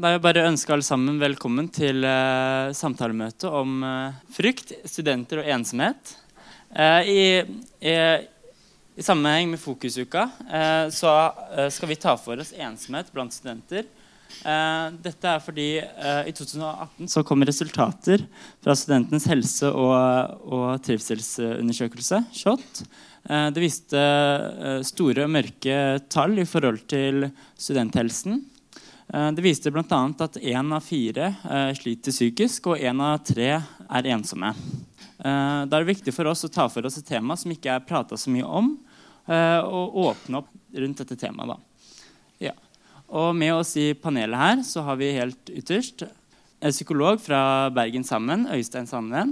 Da vil jeg bare ønske alle sammen velkommen til uh, samtalemøte om uh, frykt, studenter og ensomhet. Uh, i, i, i, sammenheng med Fokusuka så skal vi ta for oss ensomhet blant studenter. dette er fordi i 2018 så kom resultater fra studentenes helse- og, og trivselsundersøkelse, SHoT. det viste store mørke tall i forhold til studenthelsen. Eh, det viste bl.a. at én av fire eh, sliter psykisk, og én av tre er ensomme. Eh, da er det viktig for oss å ta for oss et tema som ikke er prata så mye om, og åpne opp rundt dette temaet. Ja. Og med oss i panelet her så har vi helt ytterst en psykolog fra Bergen Sammen, Øystein Sandven.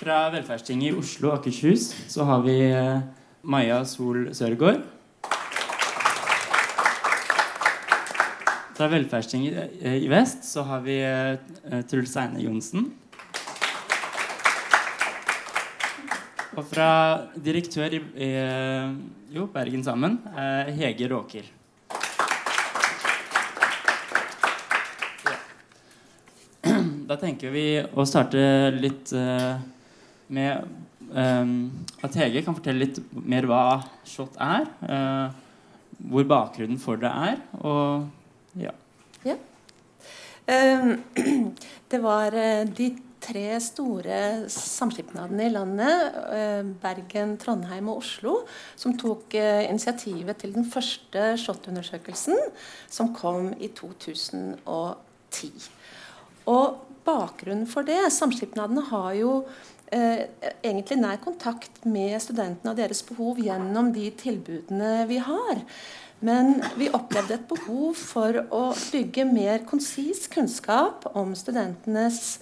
Fra Velferdstinget i Oslo og Akershus så har vi Maja Sol Sørgaard. Fra Velferdstinget i vest så har vi uh, Truls Eine Johnsen. Og fra direktør i, jo, Bergen Sammen, uh, Hege Råker. Da tenker vi å starte litt uh, med at Hege kan fortelle litt mer hva SHoT er. Uh, hvor bakgrunnen for det er. Og ja. ja. Um, det var uh, de tre store samskipnadene i landet, uh, Bergen, Trondheim og Oslo, som tok initiativet til den første SHoT-undersøkelsen, som kom i 2010. Og bakgrunnen for det Samskipnadene har jo eh, egentlig nær kontakt med studentene og deres behov gjennom de tilbudene vi har. Men vi opplevde et behov for å bygge mer konsis kunnskap om studentenes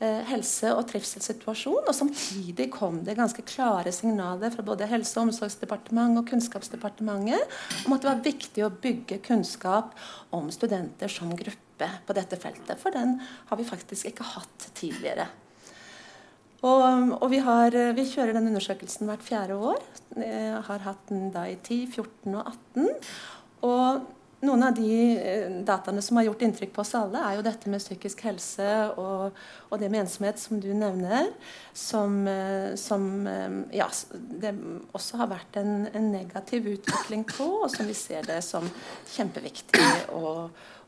eh, helse- og trivselssituasjon. Og samtidig kom det ganske klare signaler fra både Helse- og omsorgsdepartementet og Kunnskapsdepartementet om at det var viktig å bygge kunnskap om studenter som gruppe på dette feltet. For den har vi faktisk ikke hatt tidligere. Og, og vi, har, vi, kjører den undersøkelsen hvert fjerde år. Jeg har hatt den da i 10, 14 og 18. Og noen av de eh, dataene som har gjort inntrykk på oss alle, er jo dette med psykisk helse og, og det med ensomhet som du nevner, som, eh, som eh, ja, det også har vært en, en, negativ utvikling på, og som vi ser det som kjempeviktig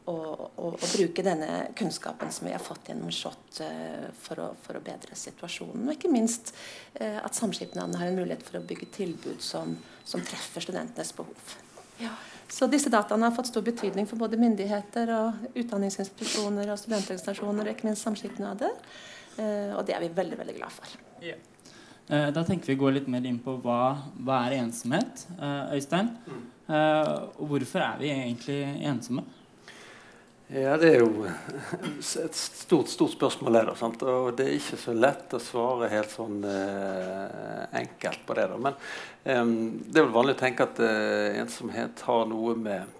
å å, bruke denne kunnskapen som vi har fått gjennom SHoT uh, for, for, å bedre situasjonen. Og ikke minst uh, at samskipnadene har en mulighet for å bygge tilbud som, som treffer studentenes behov. Ja. Så disse dataene har fått stor betydning for både myndigheter og utdanningsinstitusjoner og studentorganisasjoner og ikke minst samskipnader. Uh, og det er vi veldig, veldig glad for. Yeah. Da tenker vi å gå litt mer inn på hva, hva er ensomhet, Øystein. Mm. Og hvorfor er vi egentlig ensomme? Ja, Det er jo et stort stort spørsmål. Der, sant? og Det er ikke så lett å svare helt sånn eh, enkelt på det. Da. Men eh, det er vel vanlig å tenke at eh, ensomhet har noe med,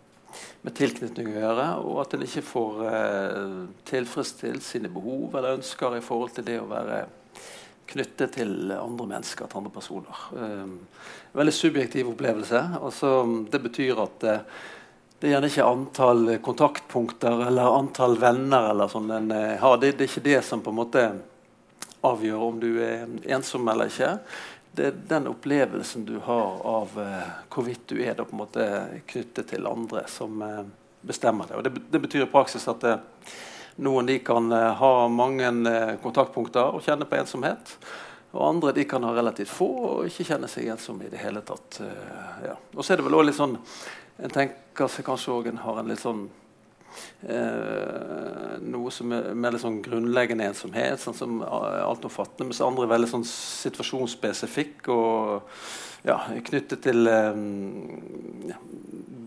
med, tilknytning å gjøre, og at en ikke får eh, tilfredsstilt sine behov eller ønsker i forhold til det å være knyttet til andre mennesker, til andre personer. Eh, veldig subjektiv opplevelse. og Det betyr at eh, det er gjerne ikke antall kontaktpunkter eller antall venner eller sånn en eh, har. Det, det, er ikke det som på en måte avgjør om du er ensom eller ikke. Det er den opplevelsen du har av uh, hvorvidt du er da, på en måte knyttet til andre, som uh, bestemmer det. Og det, det, betyr i praksis at uh, noen de kan ha mange kontaktpunkter og kjenne på ensomhet. Og andre de kan ha relativt få og ikke kjenne seg ensomme i det hele tatt. ja. Og så er det vel også litt sånn en tenker seg kanskje òg en har en litt sånn eh, Noe som er mer litt sånn grunnleggende ensomhet, sånn som altomfattende, mens andre er veldig sånn situasjonsspesifikk og ja, knyttet til eh,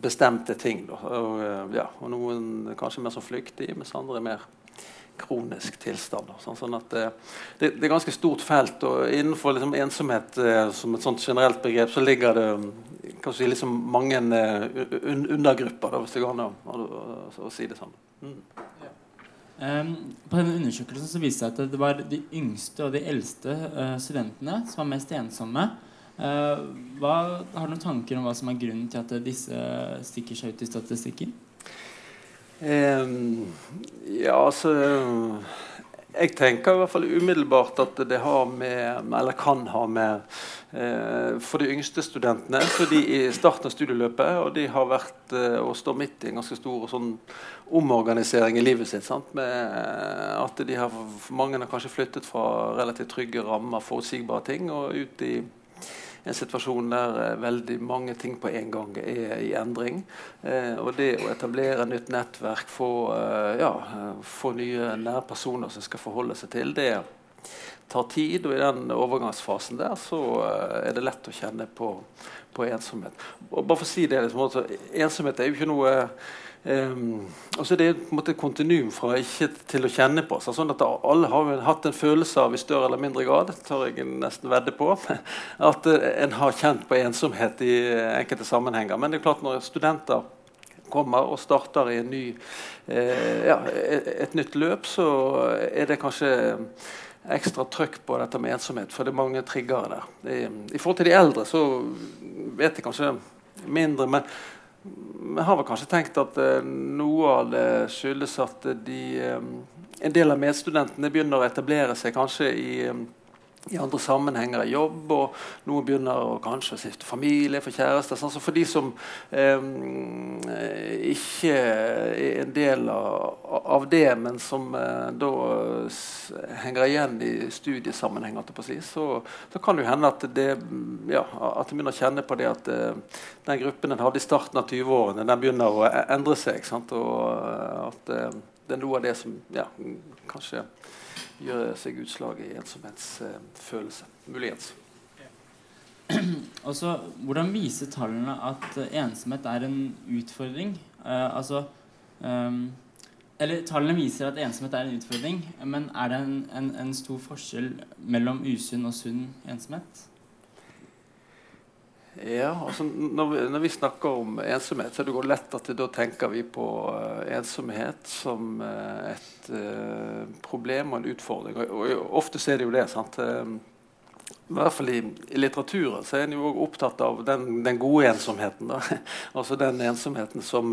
bestemte ting. Og, eh, ja, og noen kanskje mer sånn flyktig, mens andre er mer kronisk tilstand. Sånn, sånn at det, det, det, er ganske stort felt. og Innenfor liksom, ensomhet eh, som et sånt generelt begrep så ligger det si, liksom mange uh, un undergrupper, da, hvis det går an å, å, å, si det sånn. Mm. Um, på denne undersøkelsen så viste det seg at det var de yngste og de eldste uh, studentene som var mest ensomme. Uh, hva, har du noen tanker om hva som er grunnen til at disse stikker seg ut i statistikken? Ja, altså Jeg tenker i hvert fall umiddelbart at det har med, eller kan ha med uh, For de yngste studentene, så de i starten av studieløpet, og de har vært uh, og står midt i en ganske stor sånn omorganisering i livet sitt. Sant? Med at de har, Mange har kanskje flyttet fra relativt trygge rammer, forutsigbare ting, og ut i en situasjon der eh, veldig mange ting på en gang er i endring. Eh, og det å etablere nytt nettverk, få, eh, ja, få nye nære personer som skal forholde seg til, det tar tid. Og i den overgangsfasen der så er det lett å kjenne på, på ensomhet. Og bare for å si det, liksom, Ensomhet er jo ikke noe Um, og så er det på en måte kontinuum fra ikke til å kjenne på. Så sånn at Alle har hatt en følelse av i større eller mindre grad tør jeg nesten vedde på, at uh, en har kjent på ensomhet i enkelte sammenhenger. Men det er klart når studenter kommer og starter i ny, eh, ja, et, et, nytt løp, så er det kanskje ekstra trøkk på dette med ensomhet, for det er mange triggere der. I, I forhold til de eldre så vet jeg kanskje mindre. men vi har vel kanskje tenkt at uh, noe av det skyldes at de, um, en del av medstudentene begynner å etablere seg kanskje i um, i andre sammenhenger i jobb, og noen begynner å kanskje stifte familie, for kjæreste. Sånn. Så for de som eh, ikke er en del av, av det, men som eh, da henger igjen i studiesammenheng, si, så, så, kan det jo hende at det ja, at de begynner å kjenne på det at eh, den gruppen en hadde i starten av 20-årene, den begynner å e-, endre seg. Sant? Og eh, at eh, det er noe av det som ja, kanskje gjør seg utslag i ensomhetsfølelse. Muligens. Også, hvordan viser tallene at ensomhet er en utfordring? Uh, altså um, Eller tallene viser at ensomhet er en utfordring, men er det en, en, en stor forskjell mellom usunn og sunn ensomhet? Ja, altså når vi, når vi, snakker om ensomhet, så er det jo lett at da tenker vi på uh, ensomhet som uh, et uh, problem og en utfordring. Og, og, ofte er det jo det. sant? I hvert fall i, i litteraturen så er en jo også opptatt av den, den gode ensomheten. da. altså den ensomheten som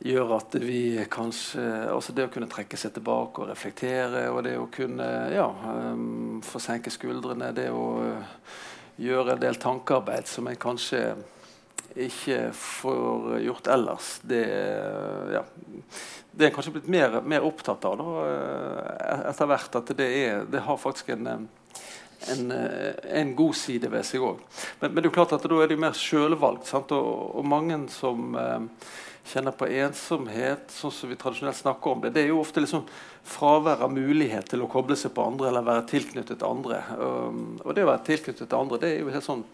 gjør at vi kanskje altså Det å kunne trekke seg tilbake og reflektere, og det å kunne ja, um, få senke skuldrene, det å gjøre en del tankearbeid som en kanskje ikke får gjort ellers. Det, ja, det er kanskje blitt mer, mer opptatt av da, eh, etter hvert. At det, er, det har faktisk en, en, en, god side ved seg òg. Men, men, det er jo klart at da er det mer sjølvalgt. Og, og, mange som eh, kjenner på ensomhet, sånn som vi tradisjonelt snakker om det, det er jo ofte liksom fravær av mulighet til å koble seg på andre eller være tilknyttet andre. Um, og det å være tilknyttet til andre det er jo helt sånn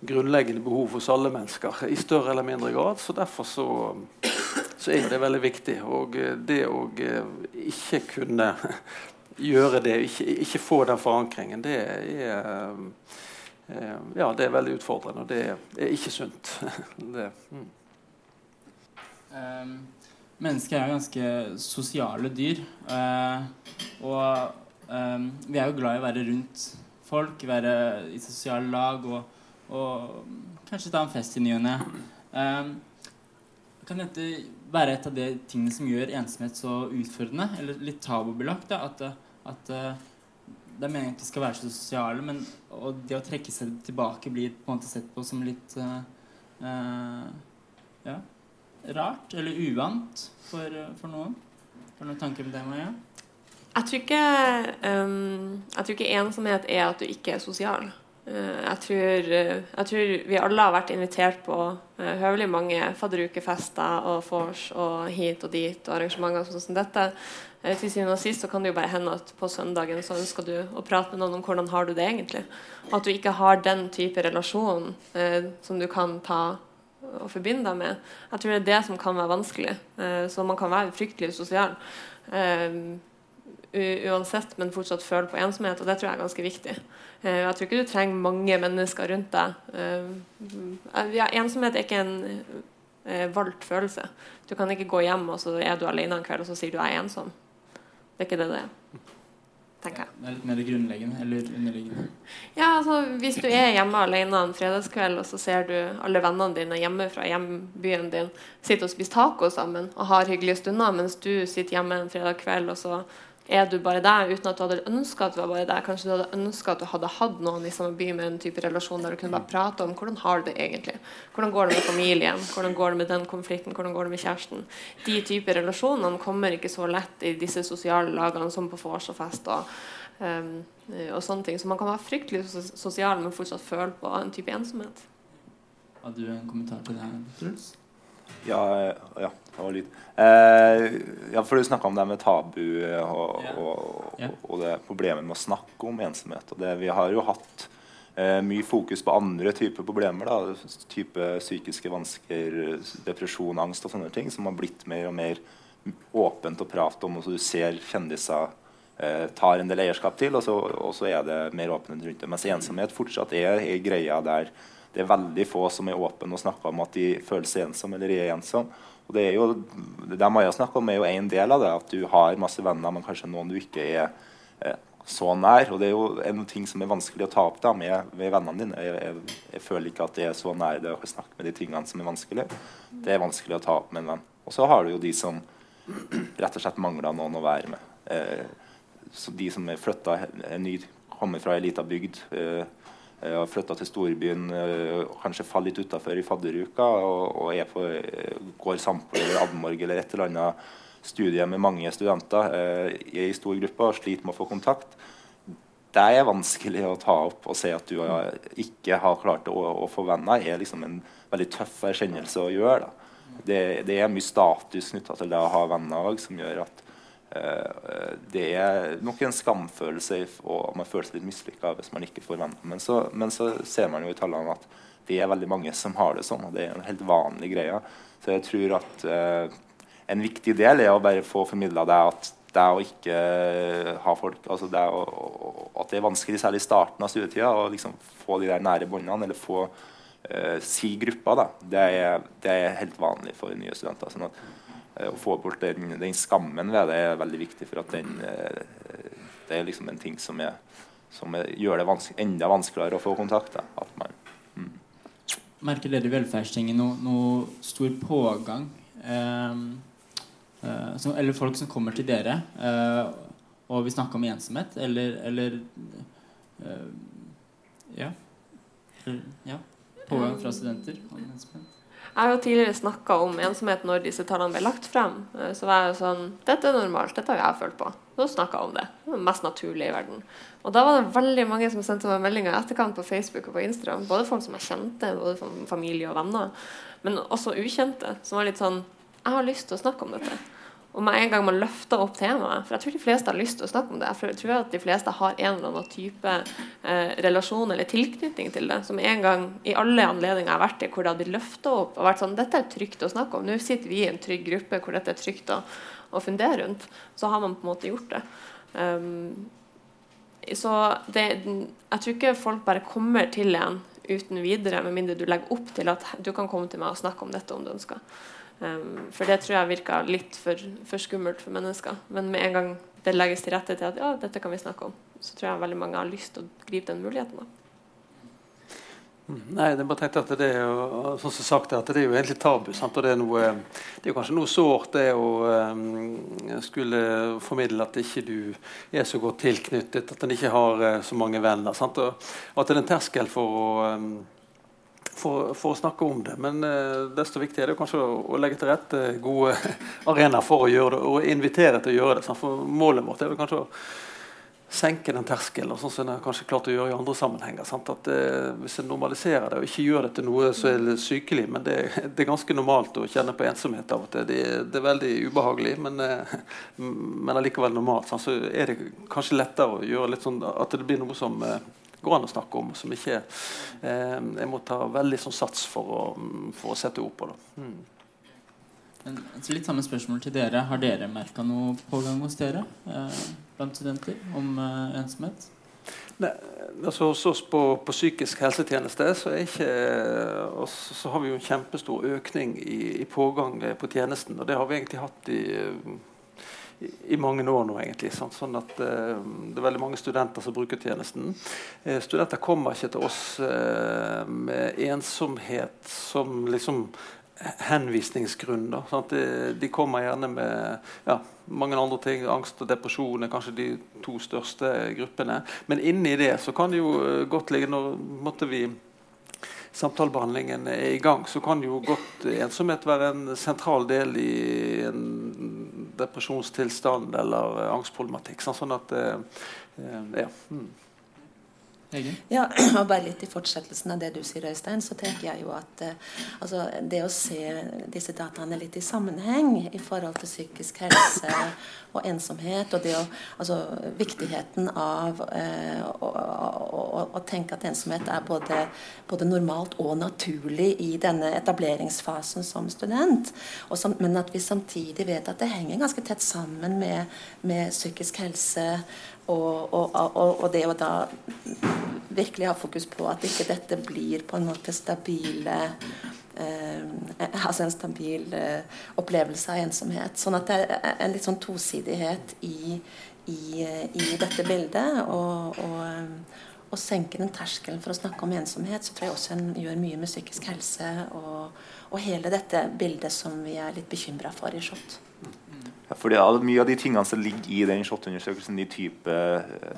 grunnleggende behov hos alle mennesker i større eller mindre grad. Så derfor så, så er det veldig viktig. Og eh, det å eh, ikke kunne gjøre det, ikke, ikke få den forankringen, det er eh, ja, det er veldig utfordrende, og det er ikke sunt. det, mm. Um, mennesker er ganske sosiale dyr. Uh, og um, vi er jo glad i å være rundt folk, være i sosiale lag og, og kanskje ta en fest i ny og ne. Um, kan dette være et av de tingene som gjør ensomhet så utfordrende, eller litt tabubelagt? At, at uh, det er meningen at vi skal være så sosiale, men og det å trekke seg tilbake blir på en måte sett på som litt uh, ja rart eller uvant for, for noen? Har du noen tanker om det, Maja? Jeg tror, ikke, um, jeg tror ikke ensomhet er at du ikke er sosial. Uh, jeg, tror, uh, jeg, tror, vi alle har vært invitert på uh, høvelig mange fadderukefester og vors og hit og dit og arrangementer sånn som dette. til siden og sist så kan det jo bare hende at på søndagen så ønsker du å prate med noen om hvordan har du det egentlig. At du ikke har den type relasjon som du kan ta å forbinde deg med. Jeg tror det er det som kan være vanskelig. Eh, så man kan være fryktelig sosial eh, uansett, men fortsatt føle på ensomhet. Og det tror jeg er ganske viktig. Eh, jeg tror ikke du trenger mange mennesker rundt deg. Ja, ensomhet er ikke en valgt følelse. Du kan ikke gå hjem og så er du alene en kveld og så sier du jeg er ensom. Det er ikke det det er. Tenker jeg. Det er litt mer grunnleggende eller underliggende. Ja, altså Hvis du er hjemme alene en fredagskveld, og så ser du alle vennene dine hjemme fra hjembyen din sitte og spise taco sammen og har hyggelige stunder, mens du sitter hjemme en fredag kveld, og så er du bare der uten at du hadde ønska at du var bare der. Kanskje du hadde ønska at du hadde hatt noen i samme by med en type relasjon der du kunne bare prate om hvordan har du det egentlig. Hvordan går det med familien? Hvordan går det med den konflikten? Hvordan går det med kjæresten? De typer relasjonene kommer ikke så lett i disse sosiale lagene som på vors og fest. og Um, og sånne ting. Så man kan være fryktelig sosial, men fortsatt føle på en type ensomhet. Har du en kommentar til det, Truls? Ja, ja, det var lyd. Eh, ja, for Du snakka om det med tabu og, yeah. og, og, og, det problemet med å snakke om ensomhet. Og det, vi har jo hatt eh, mye fokus på andre typer problemer. Da, type psykiske vansker, depresjon, angst og sånne ting, som har blitt mer og mer åpent å prate om. og så Du ser kjendiser eh, tar en del eierskap til, og så, og så er det mer åpenhet rundt det. Mens ensomhet fortsatt er er greia der det er veldig få som er åpne og snakker om at de føler seg ensomme eller er ensomme. Og det er jo, det Maja snakker om, er jo en del av det. At du har masse venner, men kanskje noen du ikke er eh, så nær. Og det er jo en ting som er vanskelig å ta opp da, med, med vennene dine. Jeg, jeg, jeg, føler ikke at det er så nær det å snakke med de tingene som er vanskelig. Det er vanskelig å ta opp med en venn. Og så har du jo de som rett og slett mangler noen å være med. Eh, så de som er flytta, kommer fra ei lita bygd, eh har flytta til storbyen, eh, kanskje faller litt utafor i fadderuka og, og på, eh, går Sampo eller Admorg eller et eller annet studie med mange studenter eh, i stor gruppe og sliter med å få kontakt. Det er vanskelig å ta opp og se at du ikke har klart å, å få venner. Er liksom en veldig tøff erkjennelse å gjøre. Det, det, er mye status knytta til det å ha venner òg, som gjør at Eh, det er nok en skamfølelse, og man føler seg litt mislykka hvis man ikke får venner. Men så, men så, ser man jo i tallene at det er veldig mange som har det sånn, og det er en helt vanlig greie. Så jeg tror at eh, en viktig del er å bare få formidla det at det å ikke ha folk altså det å, At det er vanskelig, særlig i starten av studietida, å liksom få de der nære båndene, eller få eh, si gruppa. Da. Det er, det er helt vanlig for nye studenter. sånn at Eh, å få bort den, den, skammen ved det er veldig viktig for at den eh, Det er liksom en ting som, er, som er, gjør det vanske, enda vanskeligere å få kontakt. Man, mm. Merker dere i velferdstinget noe, noe, stor pågang? Eh, eh, som, eller folk som kommer til dere eh, og vil snakke om ensomhet? Eller, eller eh, ja. ja. Pågang fra studenter om ensomhet? Jeg har jo tidligere snakka om ensomhet når disse tallene ble lagt frem. Eh, så var jeg jo sånn Dette er normalt. Dette har jeg følt på. Så snakka jeg om det. Det var mest naturlig i verden. Og da var det veldig mange som sendte meg meldinger etterkant på Facebook og på Instagram. Både folk som jeg kjente, både familie og venner, men også ukjente. Som var litt sånn Jeg har lyst til å snakke om dette. Og med en gang man løfter opp temaet For jeg tror de fleste har lyst til å snakke om det. Jeg tror at de fleste har en eller annen type eh, relasjon eller tilknytning til det. Som en gang i alle anledninger jeg har vært i hvor det har blitt løfta opp og vært sånn Dette er trygt å snakke om. Nå sitter vi i en trygg gruppe hvor dette er trygt å, å fundere rundt. Så har man på en måte gjort det. Um, så det, jeg tror ikke folk bare kommer til en uten videre, med mindre du legger opp til at du kan komme til meg og snakke om dette om du ønsker. Um, for det tror jeg virker litt for, for, skummelt for mennesker. Men med en gang det legges til rette til at ja, dette kan vi snakke om, så tror jeg veldig mange har lyst til å gripe den muligheten. Mm, nei, det bare tenkte at det er jo, sånn som sagt, at det er jo egentlig tabu. Sant? og Det er, noe, det er kanskje noe sårt det å um, skulle formidle at ikke du er så godt tilknyttet, at en ikke har uh, så mange venner. Sant? Og, at det er en terskel for å um, for, for, å snakke om det. Men uh, desto viktigere er det kanskje å, å, legge til rette gode arenaer for å gjøre det, og invitere til å gjøre det. Sant? For målet vårt er vel kanskje å senke den terskelen, sånn som en kanskje klart å gjøre i andre sammenhenger. At, uh, hvis en normaliserer det og ikke gjør det til noe så er det sykelig, men det, det, er ganske normalt å kjenne på ensomhet av og til. Det, det er veldig ubehagelig, men, uh, men allikevel normalt. Sant? Så er det kanskje lettere å gjøre litt sånn at det blir noe som går an å snakke om, som ikke eh, jeg må ta veldig sånn sats for å, for å sette ord på. det. Mm. litt samme spørsmål til dere. Har dere merka noe pågang hos dere eh, blant studenter om eh, ensomhet? Nei, altså Hos oss på, på, psykisk helsetjeneste så, ikke, så, har vi jo en kjempestor økning i, i, pågang på tjenesten. Og det har vi egentlig hatt i i, mange år nå, egentlig. Sånn, sånn at eh, Det er veldig mange studenter som bruker tjenesten. Eh, studenter kommer ikke til oss eh, med ensomhet som liksom henvisningsgrunn. De, de, kommer gjerne med ja, mange andre ting. Angst og depresjon er kanskje de to største gruppene. Men inni det så kan det jo godt ligge Når måtte vi samtalebehandlingen er i gang, så kan jo godt ensomhet være en sentral del i en depresjonstilstand eller angstproblematikk. Sånn at eh, ja. Mm. Ja, og bare litt i fortsettelsen av det du sier, Øystein, så tenker jeg jo at eh, altså, det å se disse dataene litt i sammenheng i forhold til psykisk helse og ensomhet, og det å, altså, viktigheten av eh, å, å, å, tenke at ensomhet er både, både, normalt og naturlig i denne etableringsfasen som student, som, men at vi samtidig vet at det henger ganske tett sammen med, med psykisk helse og, og, og, og, det å da virkelig ha fokus på at ikke dette blir på en måte stabile eh, altså en stabil eh, opplevelse av ensomhet. Sånn at det er en litt sånn tosidighet i, i, i dette bildet. Og, og, å senke den terskelen for å snakke om ensomhet, så tror jeg også en gjør mye med psykisk helse og, hele dette bildet som vi er litt bekymra for i SHoT. Fordi Mye av de tingene som ligger i den SHoT-undersøkelsen, de, type,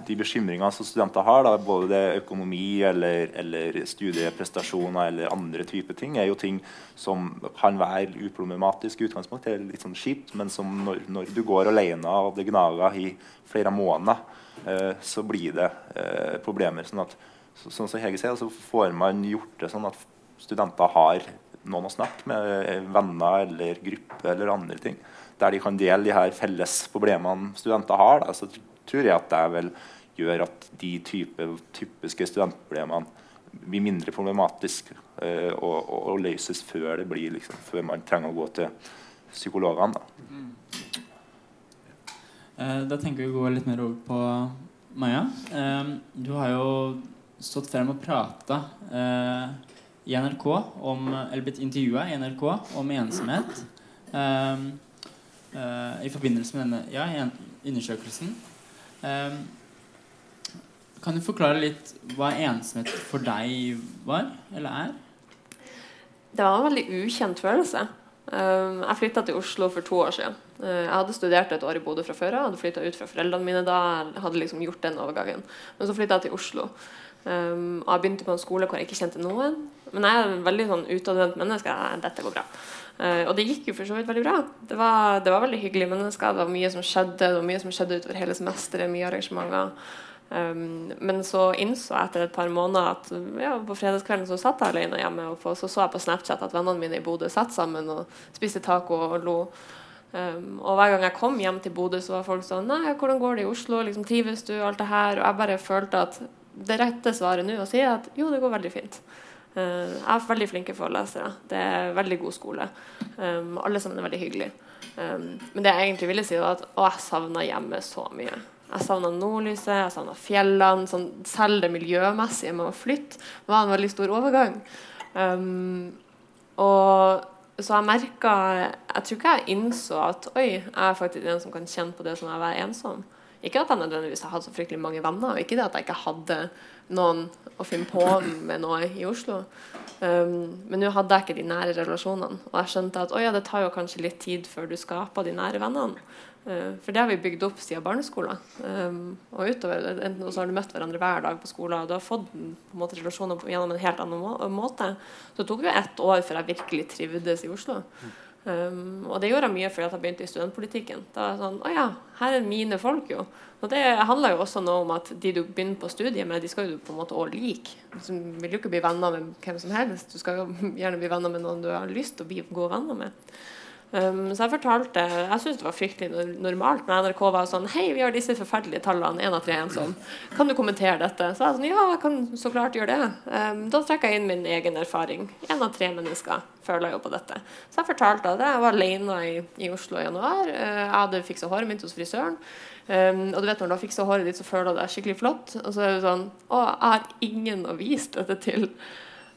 de bekymringene som studenter har, da, både det økonomi eller, eller, studieprestasjoner eller andre typer ting, er jo ting som kan være uproblematisk i utgangspunktet, eller litt sånn kjipt, men som når, når, du går alene og det gnager i flere måneder, eh, så blir det eh, problemer. sånn at sånn som Hege sier, så får man gjort det sånn at studenter har noen å snakke med, eh, venner eller gruppe eller andre ting der de kan dele de her felles problemene studenter har, da, så tror jeg at det vil gjøre at de type, typiske studentproblemene blir mindre problematiske uh, og, og, og, løses før, det blir, liksom, før man trenger å gå til psykologene. Da. Mm. Uh, da tenker vi å gå litt mer over på Maja. Uh, du har jo stått frem og prata i NRK om, eller blitt intervjua i NRK om ensomhet. Uh, i forbindelse med denne ja, undersøkelsen. Um, kan du forklare litt hva ensomhet for deg var, eller er? Det var en veldig ukjent følelse. Um, jeg flytta til Oslo for to år siden. Uh, jeg hadde studert et år i Bodø fra før av. Hadde flytta ut fra foreldrene mine da. Hadde liksom gjort den overgangen. Men så flytta jeg til Oslo. Um, jeg begynte på en skole hvor jeg ikke kjente noen. Men jeg er en veldig sånn utadvendt menneske. Dette går bra. Uh, og det gikk jo for så vidt veldig bra. Det var, det var veldig hyggelige mennesker. Det var mye som skjedde. Det var mye som skjedde utover hele semesteret. Mye arrangementer. Um, men så innså jeg etter et par måneder at ja, på fredagskvelden så satt jeg alene hjemme. Og så så jeg på Snapchat at vennene mine i Bodø satt sammen og spiste taco og lo. Um, og hver gang jeg kom hjem til Bodø, så var folk sånn Nei, hvordan går det i Oslo? Liksom, trives du? Alt det her. Og jeg bare følte at det rette svaret nå å si at jo, det går veldig fint. Uh, jeg har veldig flinke forelesere. Det er veldig god skole. Um, alle sammen er veldig hyggelige. Um, men det jeg egentlig ville si, var at å, jeg savna hjemmet så mye. Jeg savna nordlyset, jeg savna fjellene. Sånn, selv det miljømessige med å flytte var en veldig stor overgang. Og så jeg merka Jeg tror ikke jeg innså at oi, jeg er faktisk den som kan kjenne på det som er å være ensom. Ikke at jeg nødvendigvis har hatt så fryktelig mange venner, og ikke det at jeg ikke hadde noen å finne på med noe i Oslo. Um, men nå hadde jeg ikke de nære relasjonene. Og jeg skjønte at oi, ja, det tar jo kanskje litt tid før du skaper de nære vennene. Uh, for det har vi bygd opp siden barneskolen. Um, og utover. Enten så har du møtt hverandre hver dag på skolen, og du har fått på en måte, relasjoner gjennom en helt annen måte. Så det tok jo ett år før jeg virkelig trivdes i Oslo. Um, og det gjorde jeg mye fordi jeg begynte i studentpolitikken. Da var jeg sånn Å ja, her er mine folk, jo. Og det handler jo også noe om at de du begynner på studiet med, de skal jo på en måte òg like. Du vil jo ikke bli venner med hvem som helst. Du skal jo gjerne bli venner med noen du har lyst til å bli gode venner med. Um, så jeg fortalte Jeg syntes det var fryktelig normalt når NRK var sånn Hei, vi har disse forferdelige tallene. Én av tre er ensom. Kan du kommentere dette? Så jeg sånn Ja, jeg kan så klart gjøre det. Um, da trekker jeg inn min egen erfaring. Én av tre mennesker føler jo på dette. Så jeg fortalte det. jeg var alene i, i Oslo i januar. Uh, jeg hadde fiksa håret mitt hos frisøren. Um, og du vet når du har fiksa håret ditt, så føler du deg skikkelig flott. Og så er du sånn Å, jeg har ingen å vise dette til.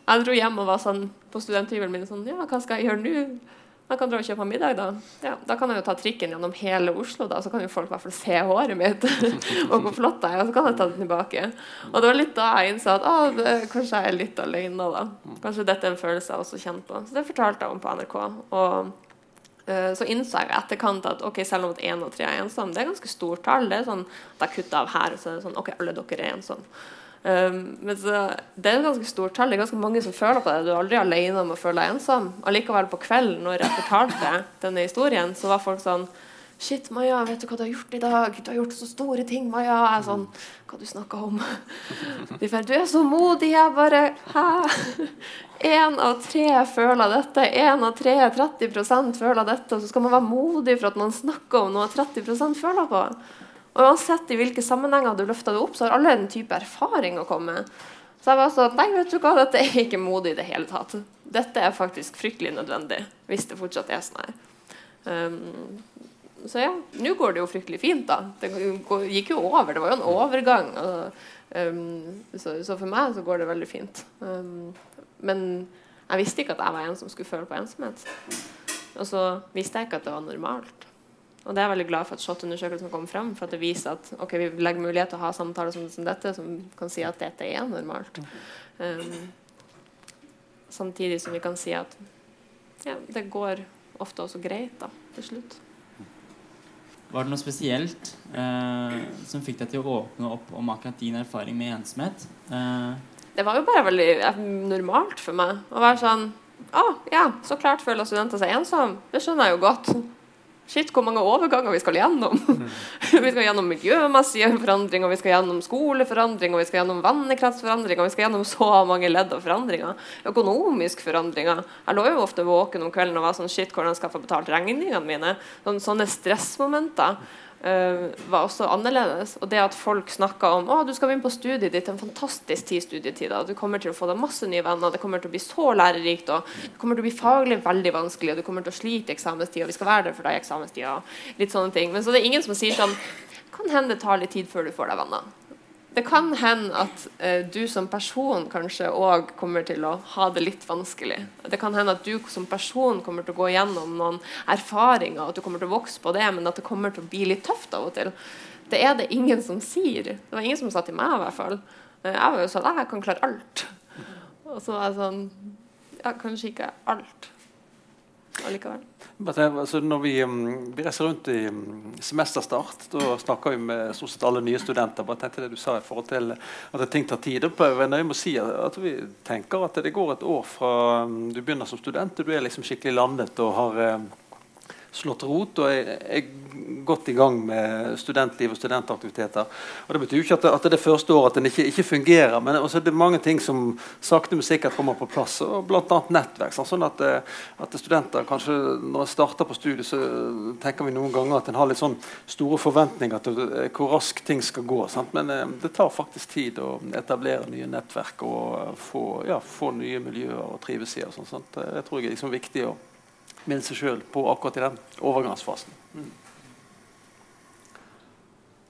Jeg dro hjem og var sånn på studenthybelen min sånn Ja, hva skal jeg gjøre nå? Jeg kan dra og kjøpe middag, da. Ja, da kan jeg jo ta trikken gjennom hele Oslo, da. Så kan jo folk i hvert fall se håret mitt og hvor flott jeg er. Og så kan jeg ta det tilbake. Og det var litt da jeg innså at det, kanskje jeg er litt alene, da. Kanskje dette er en følelse jeg også kjenner på. Så det fortalte jeg om på NRK. Og uh, så innså jeg etterkant at ok, selv om én og tre er ensomme, det er ganske stort tall. Det er sånn at jeg kutter av her, og så er det sånn OK, alle dere er ensomme. Um, men så, det er et ganske stort tall. Det er ganske mange som føler på det. Du er aldri alene om å føle deg ensom. Allikevel på kvelden når jeg fortalte denne historien, så var folk sånn Shit, Maja, vet du hva du har gjort i dag? Du har gjort så store ting, Maja. Jeg er sånn Hva du snakker om? De fer, du er så modig. Jeg bare Hæ? Én av tre føler dette. Én av tre, 30% føler dette. Og så skal man være modig for at man snakker om noe 30% føler på. Og uansett i hvilke sammenhenger du løfter det opp, så har alle en type erfaring å komme med. Så jeg var sånn Nei, vet du hva, dette er ikke modig i det hele tatt. Dette er faktisk fryktelig nødvendig, hvis det fortsatt er sånn her. Um, så ja, nå går det jo fryktelig fint, da. Det gikk jo over. Det var jo en overgang. Og, um, så, så, for meg så går det veldig fint. Um, men jeg visste ikke at jeg var en som skulle føle på ensomhet. Og så visste jeg ikke at det var normalt. Og det er jeg veldig glad for at SHoT-undersøkelsen kom frem, for at det viser at okay, vi legger mulighet til å ha samtaler som, som, dette, som kan si at dette er normalt. Um, samtidig som vi kan si at ja, det går ofte også greit da, til slutt. Var det noe spesielt eh, som fikk deg til å åpne opp om akkurat din erfaring med ensomhet? Eh. Det var jo bare veldig normalt for meg å være sånn Å, ah, ja, så klart føler studenter seg ensomme. Det skjønner jeg jo godt. Shit, hvor mange overganger vi skal gjennom. vi skal gjennom miljømessige forandringer, vi skal gjennom skoleforandringer, vi skal gjennom vannekraftsforandringer, vi skal gjennom så mange ledd av forandringer. Økonomisk forandringer. Jeg lå jo ofte våken om kvelden og var sånn Shit, hvordan skal jeg få betalt regningene mine? Sånne, sånne stressmomenter. Uh, var også annerledes. Og det at folk snakka om å, du skal begynne på studiet ditt, en fantastisk tid studietid. Du kommer til å få deg masse nye venner, det kommer til å bli så lærerikt. Og det kommer til å bli faglig veldig vanskelig, og du kommer til å slite i eksamenstida. Vi skal være der for deg i eksamenstida. Litt sånne ting. Men så det er ingen som sier sånn Kan hende det tar litt tid før du får deg venner det kan hende at eh, du som person kanskje òg kommer til å ha det litt vanskelig. Det kan hende at du som person kommer til å gå gjennom noen erfaringer, og at du kommer til å vokse på det, men at det kommer til å bli litt tøft av og til. Det er det ingen som sier. Det var ingen som sa til meg, i hvert fall. Eh, jeg var jo sånn Jeg kan klare alt. Og så var jeg sånn Ja, kanskje ikke alt allikevel. Altså, når vi, um, vi, reiser rundt i um, semesterstart, da snakker vi med stort sett alle nye studenter. bare tenkte det du sa i forhold til at ting tar tid. Jeg nøye med å si at vi tenker at det går et år fra um, du begynner som student til du er liksom skikkelig landet og har slått rot og er, er, godt i gang med studentliv og studentaktiviteter. Og Det betyr jo ikke at det, at det første året at den ikke, ikke fungerer, men også det er mange ting som sakte, men sikkert kommer på plass. og Bl.a. nettverk. Sånn at, eh, at, studenter kanskje Når en starter på studiet, så tenker vi noen ganger at en har litt sånn store forventninger til hvor raskt ting skal gå. Sant? Men eh, det tar faktisk tid å etablere nye nettverk og få, ja, få nye miljøer å trives i. og sånt, sånt. Det tror jeg er liksom viktig å med seg sjøl på akkurat i den overgangsfasen. Mm.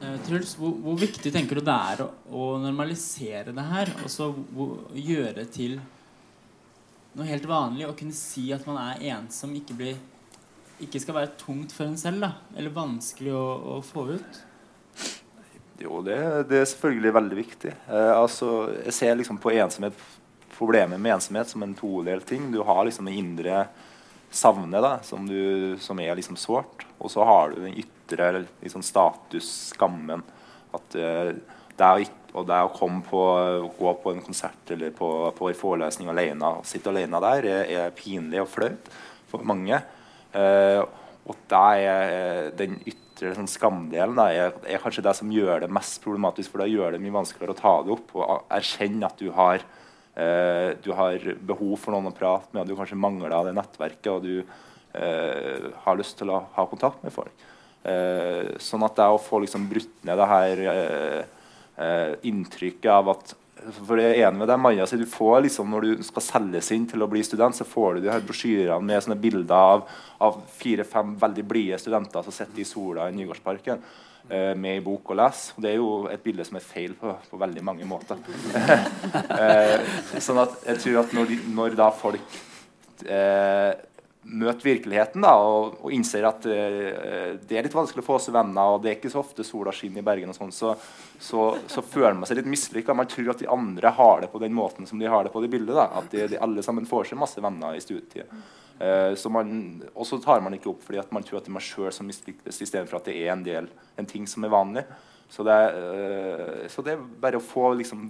Uh, Truls, hvor, hvor, viktig tenker du det er å, å normalisere det her? Og så gjøre til noe helt vanlig å kunne si at man er ensom, ikke, blir, ikke skal være tungt for en selv? da Eller vanskelig å, å få ut? Jo, det, det, er selvfølgelig veldig viktig. Eh, altså, jeg ser liksom på ensomhet problemet med ensomhet som en todelt ting. Du har liksom det indre savnet, da, som, du, som er liksom sårt. Og så har du den ytre liksom status, skammen. At uh, det er, og det å komme på, gå på en konsert eller på, på en forelesning alene, sitte alene der, er, er pinlig og flaut for mange. Uh, og er eh, den ytre sånn, skamdelen da, er, er, kanskje det som gjør det mest problematisk. For det gjør det mye vanskeligere å ta det opp og erkjenne at du har eh, du har behov for noen å prate med, og du kanskje mangler det nettverket, og du eh, har lyst til å ha kontakt med folk. Eh, sånn at det å få liksom brutt ned det her eh, eh, inntrykket av at for jeg er enig med deg, Maja, du får liksom, Når du skal selges inn til å bli student, så får du de her brosjyrene med sånne bilder av, av fire-fem veldig blide studenter som sitter i sola i Nygårdsparken. Eh, med i bok og lese. Og det er jo et bilde som er feil på, på veldig mange måter. eh, sånn at jeg tror at når, de, når da folk eh, møter virkeligheten da, og, og innser at eh, det er litt vanskelig å få seg venner, og det er ikke så ofte sola skinner i Bergen, og sånn, så, så, så, føler man seg litt mislykka. Man tror at de andre har det på den måten som de har det på det bildet. Da. At de, de alle sammen får seg masse venner i studietida. Uh, og så tar man ikke opp fordi man tror at det er man sjøl som mislyktes, istedenfor at det er en, del, en ting som er vanlig. Så det, uh, så det er bare å få liksom,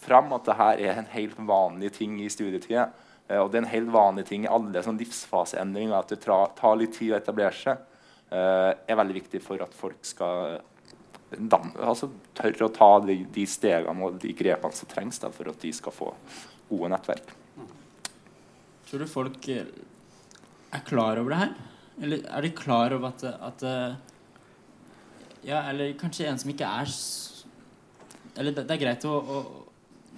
fram at det her er en helt vanlig ting i studietida. Uh, og det er en helt vanlig ting i alle sånn livsfaseendringer. At det tar litt tid å etablere seg, er veldig viktig for at folk skal altså, tørre å ta de, de, stegene og de grepene som trengs da, for at de skal få gode nettverk. Tror du folk eh, er klar over det her? Eller er de klar over at, at Ja, eller kanskje en som ikke er Eller det, det er greit å, å,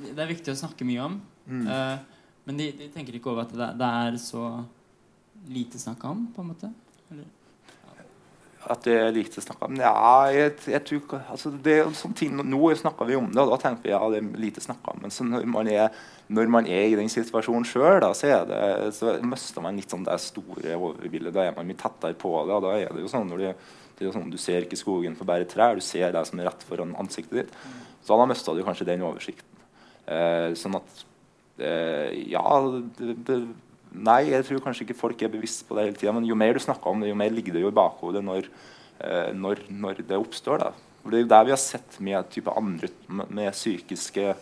Det er viktig å snakke mye om. Mm. Uh, men de, de, tenker ikke over at det, det er så lite snakka om, på en måte? Eller? At det er lite snakka om? Ja, jeg, jeg tror altså det er sånn ting, Nå snakker vi om det, og da tenker vi ja, det er lite snakka om. Men når man, er, når, man er, i den situasjonen sjøl, så, så mister man litt sånn det store overbildet. Da er man mye tettere på det. og da er det jo sånn du, det er sånn, du ser ikke skogen for bare trær, du ser det som er rett foran ansiktet ditt. Så da mista du kanskje den oversikten. Eh, sånn at Eh, ja det, det, Nei, jeg tror kanskje ikke folk er bevisst på det hele tida. Men jo mer du snakker om det, jo mer ligger det jo i bakhodet når, eh, når, når det oppstår. da. For Det er jo der vi har sett med type andre med psykiske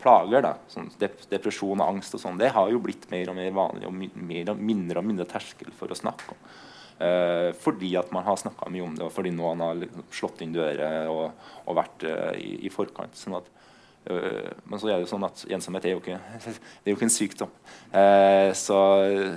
plager, da, sånn depresjon og angst og sånn, det har jo blitt mer og mer vanlig og mer og mindre og mindre terskel for å snakke om. Eh, fordi at man har snakka mye om det, og fordi noen har liksom slått inn dører og, og vært eh, i, i, forkant. sånn at men så er det jo sånn at ensomhet er jo ikke, det er jo ikke en sykdom. Eh, så,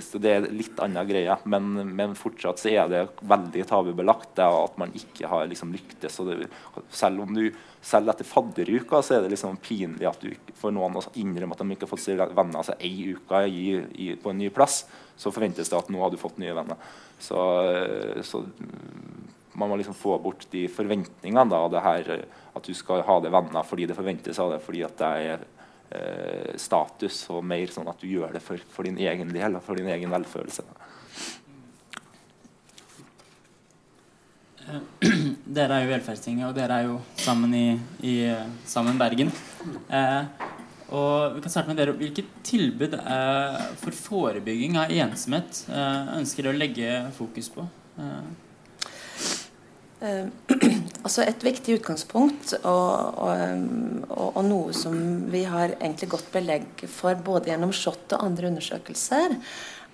så, det er litt annen greie. Men, men, fortsatt så er det veldig tabubelagt det at man ikke har liksom lyktes. Det, selv, om du, selv etter fadderuka så er det liksom pinlig at du for noen å innrømme at de ikke har fått seg venner altså ei uke i, i, på en ny plass. Så forventes det at nå har du fått nye venner. Så, så man må liksom få bort de forventningene. da, det her At du skal ha det venner fordi det forventes av deg, fordi at det er eh, status, og mer sånn at du gjør det for, for din egen del og for din egen velfølelse. Dere er jo Velferdstinget, og dere er jo sammen i, i Sammen Bergen. Eh, og vi kan starte med dere. Hvilket tilbud eh, for forebygging av ensomhet eh, ønsker dere å legge fokus på? Eh. Eh, altså Et viktig utgangspunkt og, og, og, og, noe som vi har egentlig godt belegg for både gjennom SHoT og andre undersøkelser,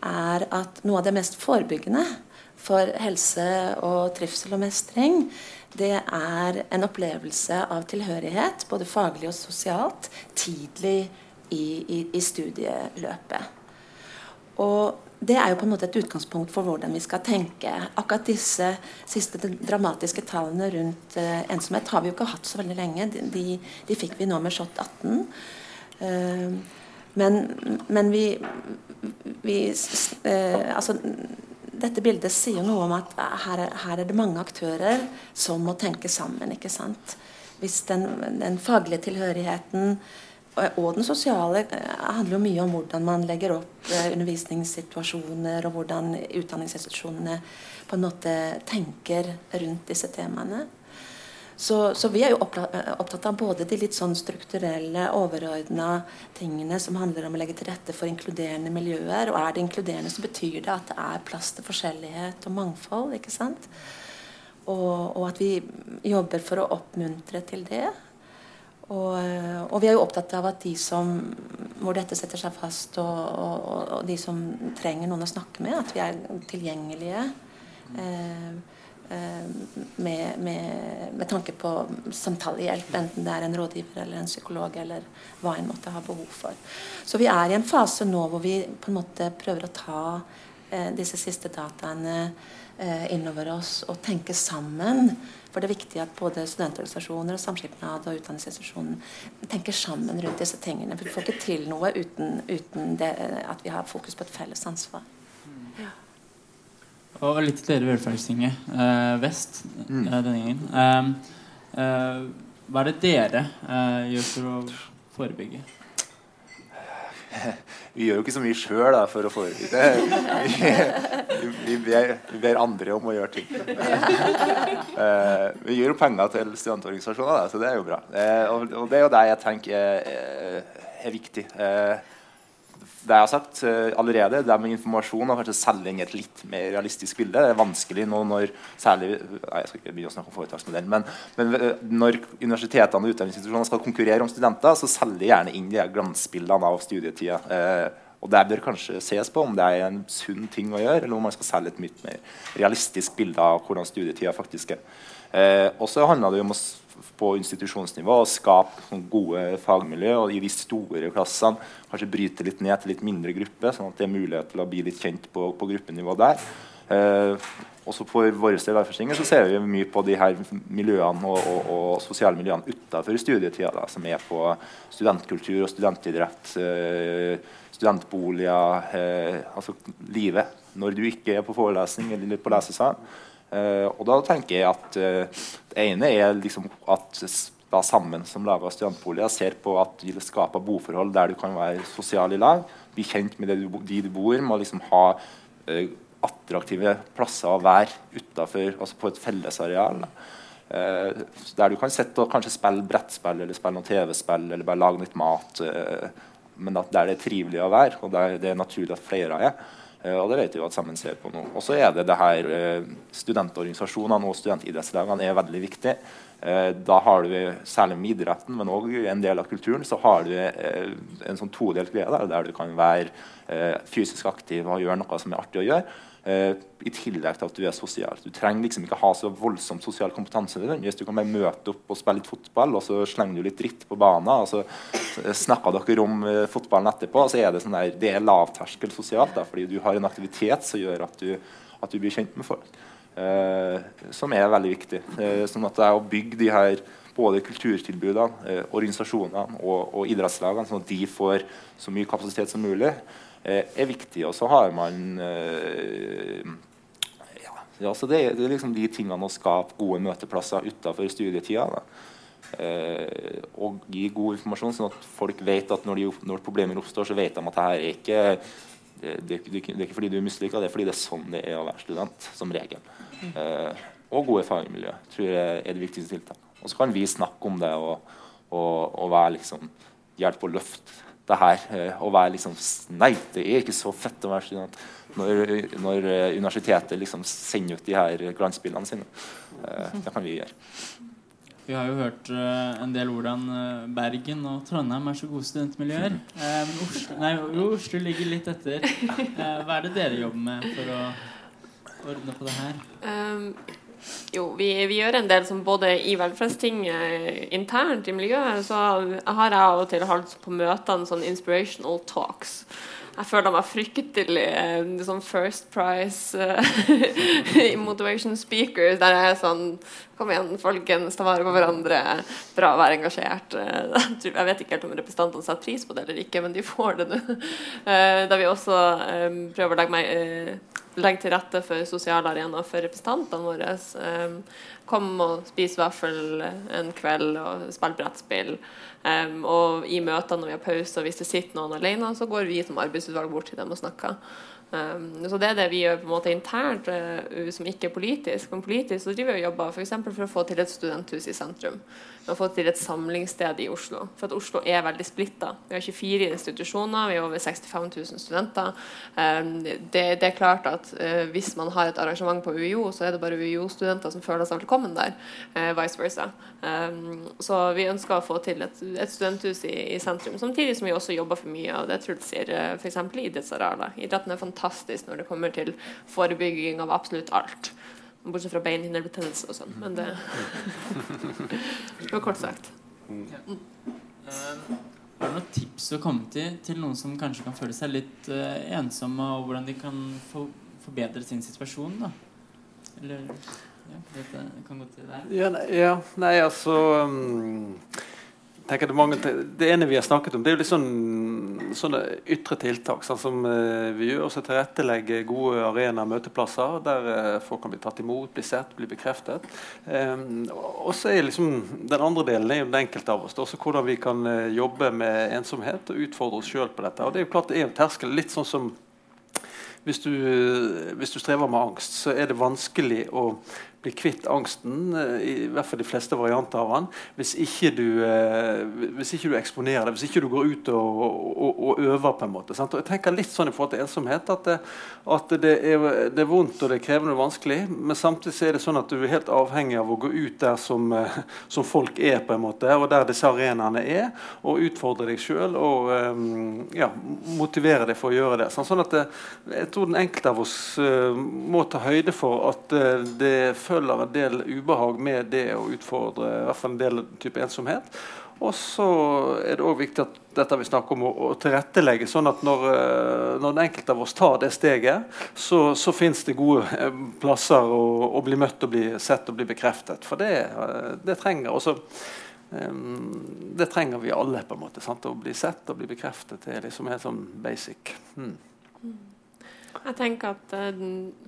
er at noe av det mest forebyggende for helse og trivsel og mestring, det er en opplevelse av tilhørighet, både faglig og sosialt, tidlig i, i, i studieløpet. Og det er jo på en måte et utgangspunkt for hvordan vi skal tenke. Akkurat disse siste dramatiske tallene rundt uh, ensomhet har vi jo ikke hatt så veldig lenge. De, de, de fikk vi nå med SHoT 18. Uh, men, men, vi, vi uh, Altså dette bildet sier jo noe om at her, her, er det mange aktører som må tenke sammen. ikke sant? Hvis den, den faglige tilhørigheten og den sosiale eh, handler jo mye om hvordan man legger opp eh, undervisningssituasjoner, og hvordan utdanningsinstitusjonene på en måte tenker rundt disse temaene. Så, så, vi er jo eh, opptatt av både de litt sånn strukturelle, overordna tingene som handler om å legge til rette for inkluderende miljøer. Og er det inkluderende, så betyr det at det er plass til forskjellighet og mangfold. ikke sant? Og, og at vi jobber for å oppmuntre til det. Og, og, vi er jo opptatt av at de som hvor dette setter seg fast, og, og, og de som trenger noen å snakke med, at vi er tilgjengelige. Eh, eh, med, med, med, tanke på samtalehjelp, enten det er en rådgiver eller en psykolog, eller hva en måtte ha behov for. Så vi er i en fase nå hvor vi på en måte prøver å ta eh, disse siste dataene eh, innover oss og tenke sammen for det er viktig at både studentorganisasjoner, og samskipnad og utdanningsinstitusjoner tenker sammen rundt disse tingene. For vi får ikke til noe uten, uten det, at vi har fokus på et felles ansvar. Ja. Og litt til dere Velferdstinget eh, Vest mm. eh, denne gangen. Eh, eh hva er det dere eh, gjør for å forebygge? Vi gjør jo ikke så mye sjøl for å forebygge. Vi, vi, vi, ber, andre om å gjøre ting. Uh, vi gir jo penger til studentorganisasjoner, så det er jo bra. Uh, og, det er jo det jeg tenker er, er viktig. Det jeg har sagt uh, allerede, det med informasjon og kanskje selge inn et litt mer realistisk bilde. Det er vanskelig nå når særlig jeg skal ikke begynne å snakke om foretaksmodell, men, men uh, når universitetene og utdanningsinstitusjonene skal konkurrere om studenter, så selger de gjerne inn de glansbildene av studietida. Uh, og Det bør kanskje ses på om det er en sunn ting å gjøre, eller om man skal selge et mye mer realistisk bilde av hvordan studietida faktisk er. og så handler det om å på institusjonsnivå og skape gode fagmiljø. Og i de store klassene kanskje bryte litt ned til litt mindre grupper, sånn at det er mulighet til å bli litt kjent på, på gruppenivå der. Eh, også for våre så ser vi mye på de her miljøene og, og, og sosiale miljøene utenfor studietida, da, som er på studentkultur og studentidrett, eh, studentboliger, eh, altså livet når du ikke er på forelesning eller på lesesal. Uh, og da tenker jeg at uh, det ene er liksom at da sammen som lager studentboliger ser på at de skaper boforhold der du kan være sosial i lag, bli kjent med du, de du bor med, liksom ha uh, attraktive plasser å være utenfor, altså på et fellesareal. der du kan sitte og kanskje spille brettspill eller spille noen TV-spill eller bare lage litt mat. men at der det er trivelig å være, og der det er naturlig at flere er. Eh, og det vet vi at Sammen ser på nå. Og så er det det her eh, Studentorganisasjonene og studentidrettslagene er veldig viktige. Eh, da har du, særlig med idretten, men òg en del av kulturen, så har du en sånn todelt greie der du kan være fysisk aktiv og gjøre noe som er artig å gjøre. Uh, I tillegg til at du er sosial. Du trenger liksom ikke ha så voldsomt sosial kompetanse. Hvis du kan bare møte opp og spille litt fotball, og så slenger du litt dritt på banen, og så snakker dere om uh, fotballen etterpå, og så er det sånn der, det er lavterskel sosialt, da, fordi du har en aktivitet som gjør at du, at du blir kjent med folk. Uh, som er veldig viktig. sånn at det er å bygge de her både kulturtilbudene, organisasjonene og, og idrettslagene, sånn at de får så mye kapasitet som mulig. Eh, er viktig. Og så har man eh, ja, altså det, det, er liksom de tingene å skape gode møteplasser utenfor studietida. Eh, og gi god informasjon, sånn at folk vet at når, de, når problemer oppstår, så vet de at det her er ikke det, det, det, er ikke fordi du er mislykka, det er fordi det er sånn det er å være student. som regel. Eh, og gode fagmiljø tror jeg er det viktigste tiltaket. Og så kan vi snakke om det og, og, og være liksom hjelpe og løfte det her eh, å være liksom Nei, det er ikke så fett å være student. Når, når eh, universitetet liksom sender ut de her glansbildene sine. Eh, det kan vi gjøre. Vi har jo hørt en del hvordan Bergen og Trondheim er så gode studentmiljøer. Men Oslo, nei, Oslo ligger litt etter. hva er det dere jobber med for å ordne på det her? Um, jo, vi, vi, gjør en del som både i velferdsting eh, internt i miljøet, så har jeg av og til holdt på møtene sånn inspirational talks. Jeg føler meg fryktelig eh, sånn First Price uh, motivation speakers, der jeg er sånn Kom igjen, folkens, ta vare på hverandre. Bra å være engasjert. Jeg vet ikke helt om representantene setter pris på det eller ikke, men de får det nå. Da vi også prøver å legge meg legge til rette for sosiale arenaer for representantene våre. Kom og spis vaffel en kveld og spill brettspill. Og i møtene når vi har pause, hvis det sitter noen alene, så går vi som arbeidsutvalg bort til dem og snakker. Um, så Det er det vi gjør på en måte internt, uh, som ikke er politisk. Men politisk så driver vi og jobber f.eks. For, for å få til et studenthus i sentrum. Har fått til et samlingssted i Oslo. For at Oslo er veldig splitta. Vi har 24 institusjoner, vi har over 65 000 studenter. Um, det, det, er klart at uh, hvis man har et arrangement på UiO, så er det bare UiO-studenter som føler seg velkommen der. Uh, vice versa. Um, så vi ønsker å få til et, et studenthus i, i, sentrum. Samtidig som vi også jobber for mye av det Truls sier, f.eks. idrettsarealer. Idretten er fantastisk når det kommer til forebygging av absolutt alt. Bortsett fra beinhinnebetennelse og sånn. Men det var kort sagt. Ja. Uh, har du noen tips å komme til til noen som kanskje kan føle seg litt uh, ensomme, og hvordan de kan for forbedre sin situasjon? da? Eller ja, dette kan gå til deg. Ja, ja nei, altså um, tenker det, mange, det ene vi har snakket om, det er jo litt sånn, sånne ytre tiltak. Sånn som uh, vi gjør Å tilrettelegge gode arenaer, møteplasser, der uh, folk kan bli tatt imot, bli sett, bli bekreftet. Um, og så er liksom Den andre delen er jo den enkelte av oss. Også hvordan vi kan uh, jobbe med ensomhet og utfordre oss sjøl på dette. Og det er jo klart det er en terskel, litt sånn som hvis du, hvis du, strever med angst, så er det vanskelig å bli kvitt angsten, eh, i hvert fall de fleste varianter av den, hvis ikke du, eh, hvis ikke du eksponerer det, hvis ikke du går ut og, og, og øver. på en måte. Sant? Og jeg tenker litt sånn i forhold til ensomhet at, det, at det, er, det, er, vondt og det er krevende og vanskelig, men samtidig er det sånn at du er helt avhengig av å gå ut der som, eh, som folk er, på en måte, og der disse arenaene er, og utfordre deg sjøl og ja, motivere deg for å gjøre det. Sånn at det, jeg tror den enkelte av oss må ta høyde for at det føles følger en del ubehag med det å utfordre i hvert fall en del type ensomhet. Og så er det òg viktig at dette vi snakker om å tilrettelegge, sånn at når, eh, når den enkelte av oss tar det steget, så, så fins det gode eh, plasser å, å, bli møtt og bli sett og bli bekreftet. For det, eh, det trenger også det trenger vi alle, på en måte. Sant? Å bli sett og bli bekreftet. Det er liksom helt sånn basic. Hmm. Mm. Jeg tenker at uh,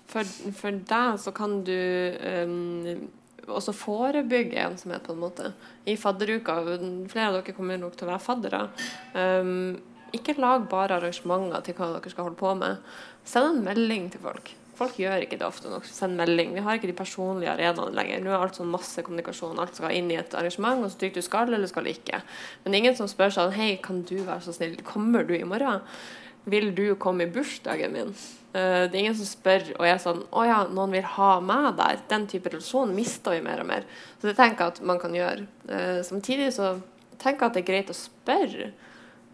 for, for, deg så kan du um, også forebygge ensomhet, på en måte. I fadderuka Flere av dere kommer nok til å være faddere. Um, ikke lag bare arrangementer til hva dere skal holde på med. Send en melding til folk. Folk gjør ikke det ofte nok. Send melding. Vi har ikke de personlige arenaene lenger. Nå er alt sånn masse kommunikasjon. Alt skal inn i et arrangement, og så trykker du skal eller skal ikke. Men ingen som spør sånn Hei, kan du være så snill, kommer du i morgen? Vil du komme i bursdagen min? Uh, det er ingen som spør og er sånn Å ja, noen vil ha meg der. Den type relasjon mister vi mer og mer. Så det tenker jeg at man kan gjøre. Uh, samtidig så tenker jeg at det er greit å spørre.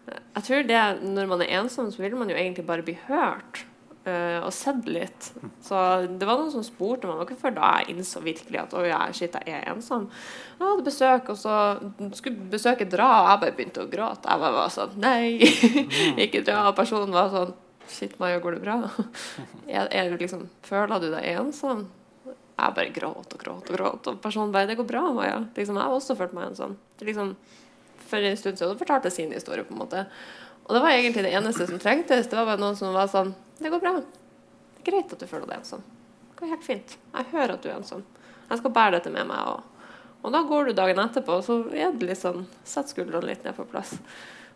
Jeg tror det Når man er ensom, så vil man jo egentlig bare bli hørt og sett litt. Så det var noen som spurte meg, ikke før da jeg innså virkelig at ja, shit, jeg er ensom. Jeg hadde besøk, og så skulle besøket dra, og jeg bare begynte å gråte. Jeg bare var sånn Nei, ikke dra. Og personen var sånn Shit, Maja, går det bra? Er, er liksom, føler du deg ensom? Jeg bare gråt og gråt og gråt. Og personen bare 'Det går bra, Maja'. Liksom, jeg har også følt meg ensom. Liksom, for en stund siden fortalte sin historie. på en måte. Og det var egentlig det eneste som trengtes. Det var bare noen som var sånn 'Det går bra. Det er greit at du føler deg ensom. Det går helt fint. Jeg hører at du er ensom. Jeg skal bære dette med meg.' Og, og da går du dagen etterpå, og så er det litt sånn Sett skuldrene litt ned på plass.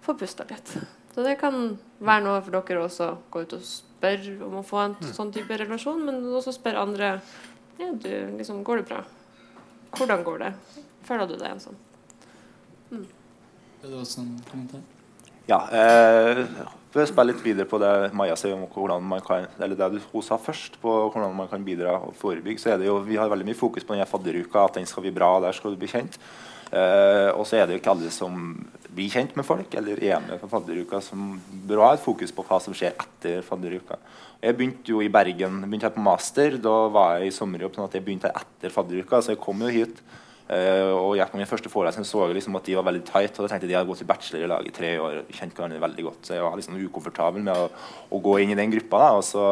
Få pusta litt. Så det kan være noe for dere også gå ut og spørre om å få en mm. sånn type relasjon, men også spørre andre ja, du, liksom, Går det bra? Hvordan går det? Føler du deg ensom? Mm. Er det også en kommentar? Ja. Eh, for å spille litt videre på det Maja sier om hvordan man kan, eller det hun sa først, på hvordan man kan bidra og forebygge, så er det jo, vi har veldig mye fokus på denne fadderuka, at den skal bli bra, der skal du bli kjent. Eh, og så er det jo ikke alle som blir kjent med folk eller er med på fadderuka, som bør ha et fokus på hva som skjer etter fadderuka. Jeg begynte jo i Bergen begynte her på master. Da var jeg i sommerjobb. sånn at jeg begynte her etter fadderuka, så jeg kom jo hit. Uh, og gikk på min første forelesning så jeg liksom at de var veldig tight. Og da tenkte jeg de hadde gått i bachelor i lag i tre år. Kjent hverandre veldig godt Så jeg var liksom ukomfortabel med å, å gå inn i den gruppa. Da. Og så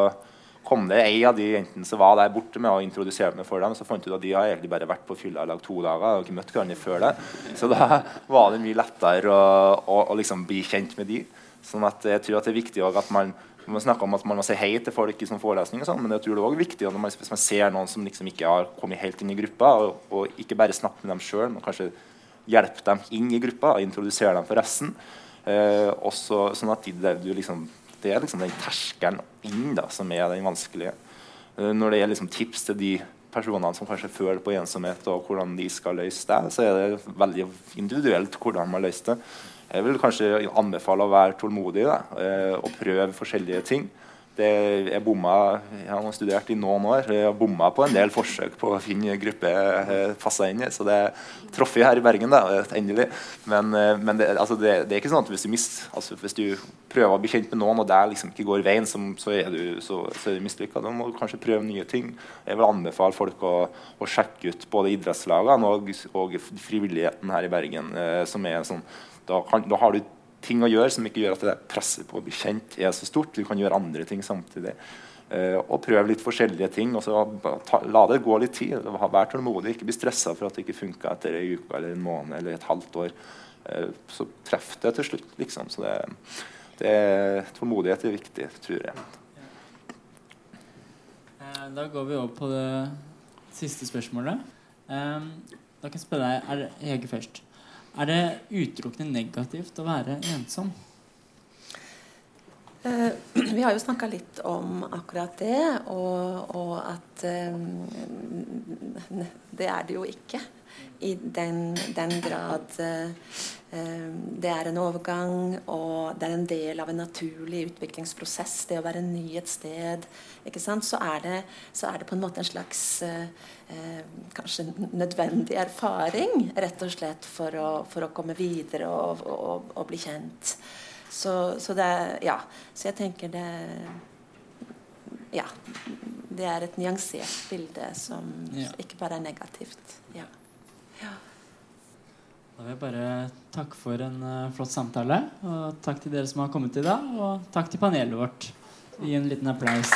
kom det ei av de jentene som var der borte med å introdusere meg for dem. Så fant jeg ut at de har egentlig bare vært på fylla i lag to dager og ikke møtt hverandre før det. Så da var det mye lettere å, å, å liksom bli kjent med de. Sånn at jeg tror at det er viktig at man man snakker om at man må si hei til folk i sånn forelesning, og sånn, men jeg tror det er også viktig at man, hvis man ser noen som liksom ikke har kommet helt inn i gruppa, og, og ikke bare snakke med dem sjøl, men kanskje hjelpe dem inn i gruppa og introdusere dem for resten. Eh, også, sånn at de, liksom det er liksom den terskelen inn da, som er den vanskelige. Eh, når det er liksom tips til de personene som kanskje føler på ensomhet, og hvordan de skal løse det, så er det veldig individuelt hvordan man løser det. Jeg vil kanskje anbefale å være tålmodig da, eh, og prøve forskjellige ting. Det, jeg bomma Jeg har studert i noen år. Jeg har bomma på en del forsøk på å finne gruppe eh, passa inn i. Så det traff jeg her i Bergen, da, endelig. Men, eh, men det, altså det, det, er ikke sånn at hvis du, mist, altså hvis du prøver å bli kjent med noen, og det liksom ikke går veien, så, så er du, så, du mislykka. Da må du kanskje prøve nye ting. Jeg vil anbefale folk å, å sjekke ut både idrettslagene og, og frivilligheten her i Bergen. Eh, som er sånn, da, kan, da har du ting å gjøre som ikke gjør at det presset på å bli kjent er så stort. Du kan gjøre andre ting samtidig. Uh, og prøve litt forskjellige ting. og så ta, La det gå litt tid. Vær tålmodig. Ikke bli stressa for at det ikke funka etter ei uke eller en måned eller et halvt år. Uh, så treff det til slutt, liksom. Så det, det tålmodighet er viktig, tror jeg. Eh, da går vi over på det siste spørsmålet. Um, da kan jeg spørre deg, er det, Hege først. Er det utelukkende negativt å være ensom? Eh, vi har jo snakka litt om akkurat det, og, og at um, det er det jo ikke. I den, den grad uh, det er en overgang, og det er en del av en naturlig utviklingsprosess, det å være ny et sted, ikke sant? Så, er det, så er det på en måte en slags uh, uh, kanskje nødvendig erfaring, rett og slett, for å, for å komme videre og, og, og bli kjent. Så, så, det Ja. Så jeg tenker det Ja. Det er et nyansert bilde som ja. ikke bare er negativt. Ja. Ja. Da vil jeg bare takke for en uh, flott samtale. Og takk til dere som har kommet i dag. Og takk til panelet vårt. Gi en liten applaus.